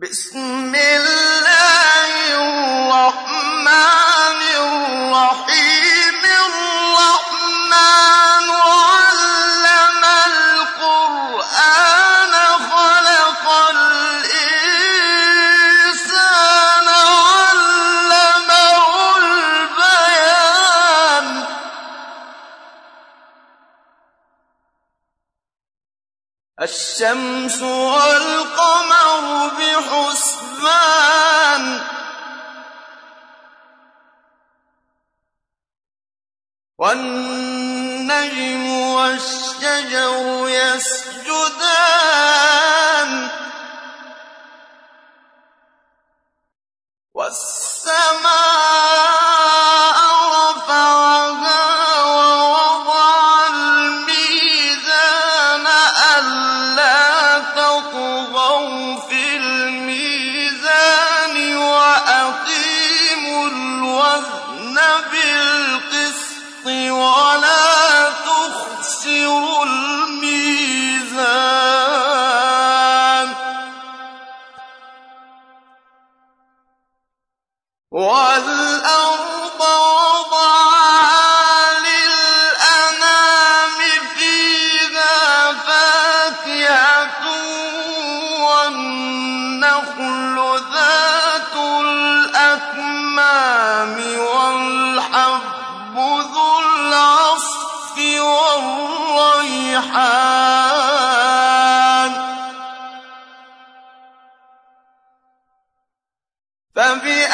بسم والنجم والشجر يسجدان 放飞。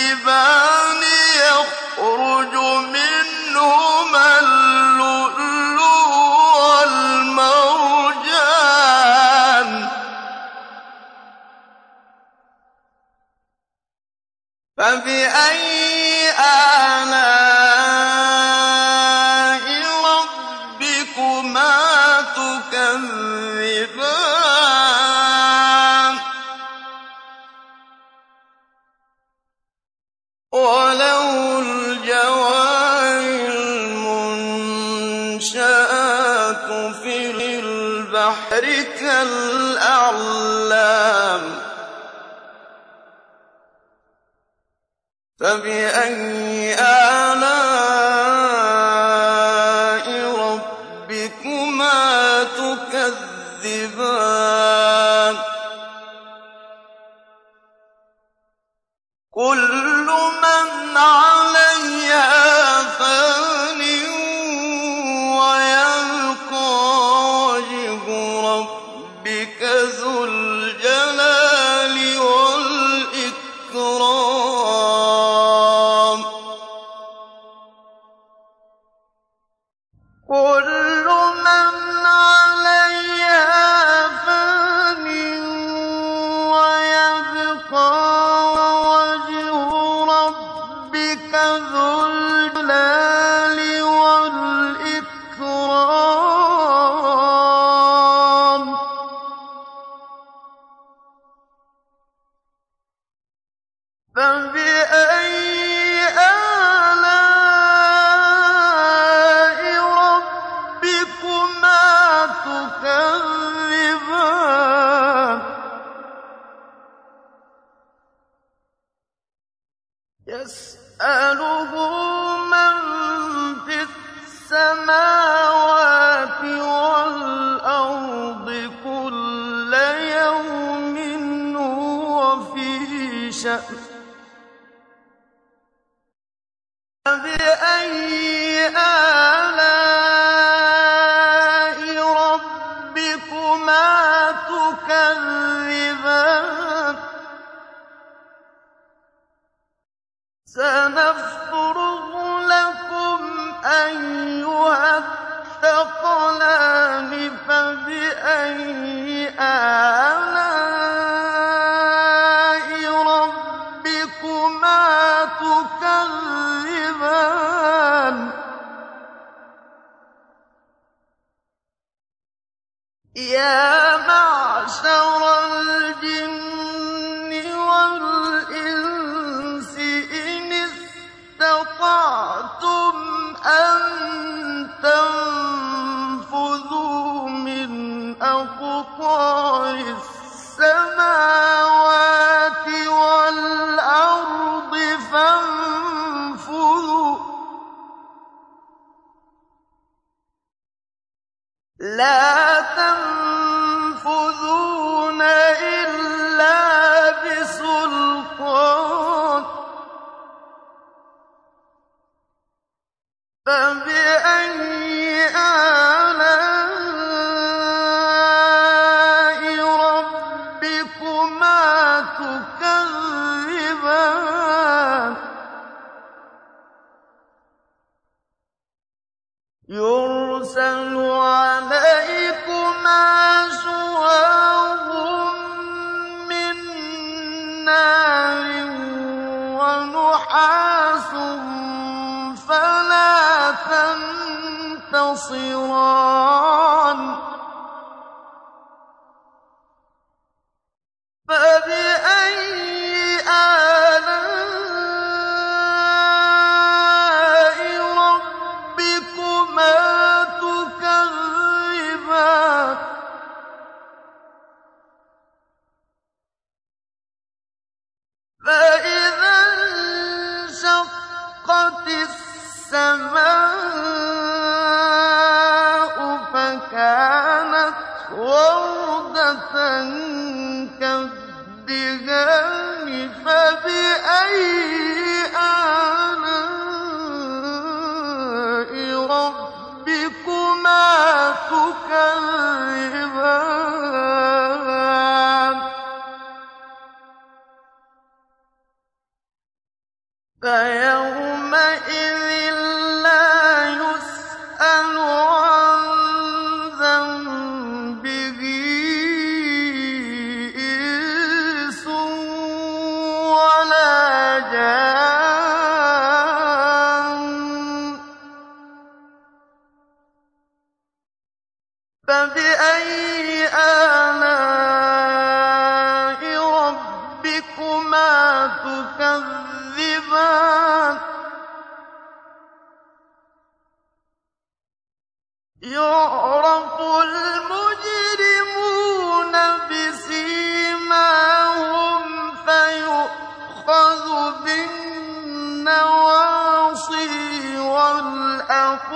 الجبال يخرج منه المنشآت في البحر كالأعلام. فبأي آلام يزل فَبِأَيِّ مَعْشَرَ تَنتَصِرَانِ كَالدِّهَانِ فَبِأَيِّ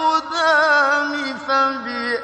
الأقدام فبأي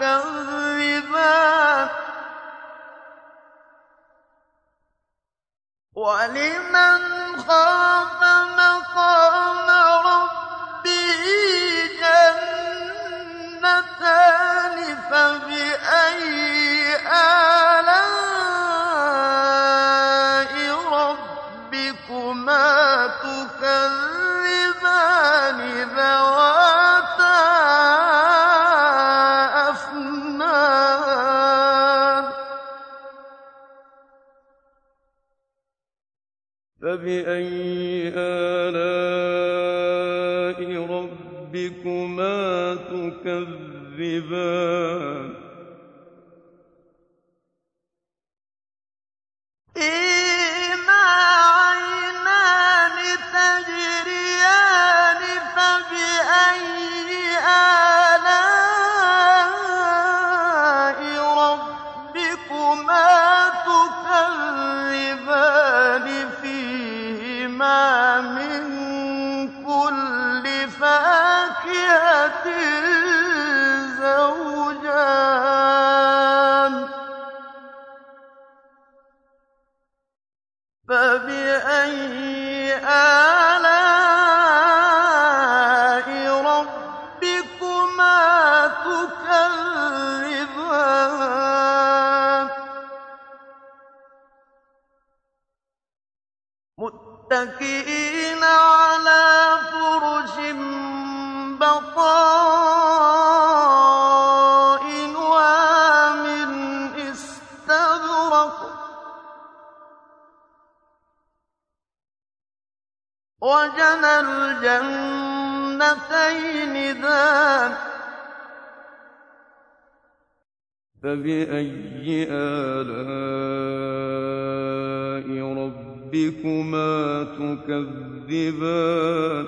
متكبرات ولمن خاف متكئين على فرش بطائنها من استبرق وجنى الجنتين ذات فبأي آلام ربكما تكذبان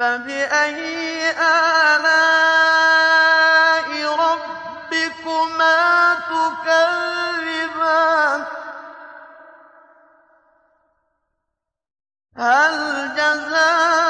فبأي آلاء ربكما تكذبان؟ هل جزاء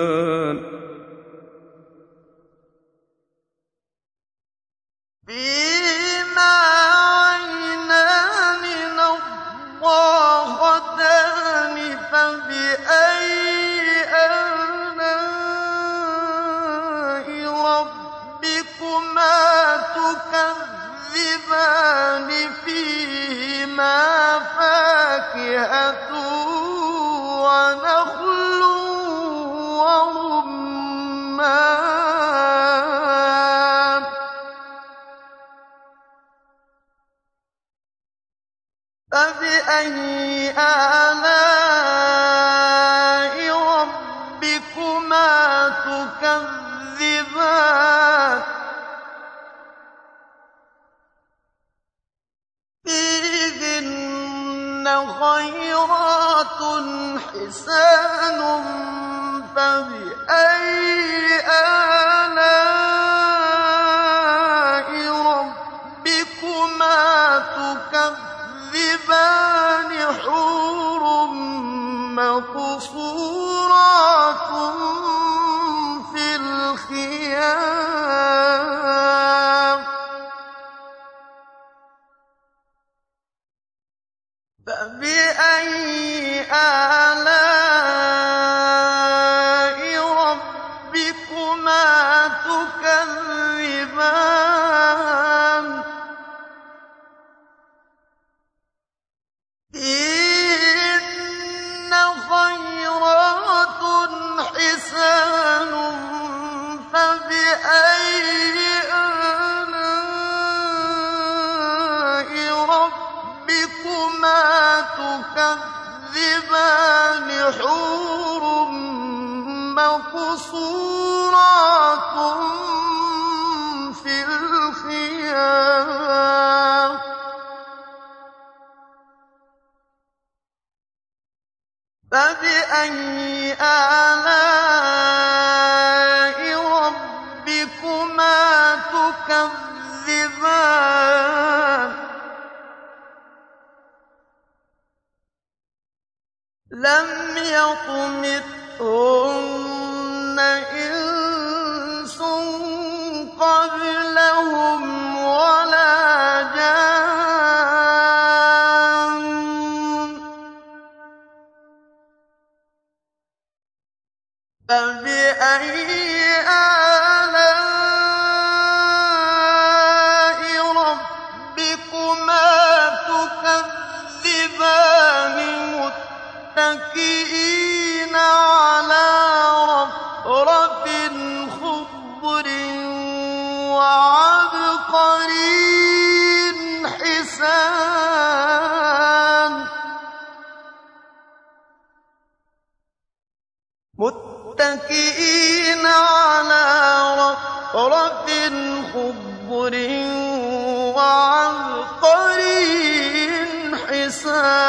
فبأي فَبِأَيِّ آلَاءِ رَبِّكُمَا تُكَذِّبَانِ لَمْ يَطْمِثْهُنَّ إِنسٌ قَبْلَهُمْ السَّاعَةِ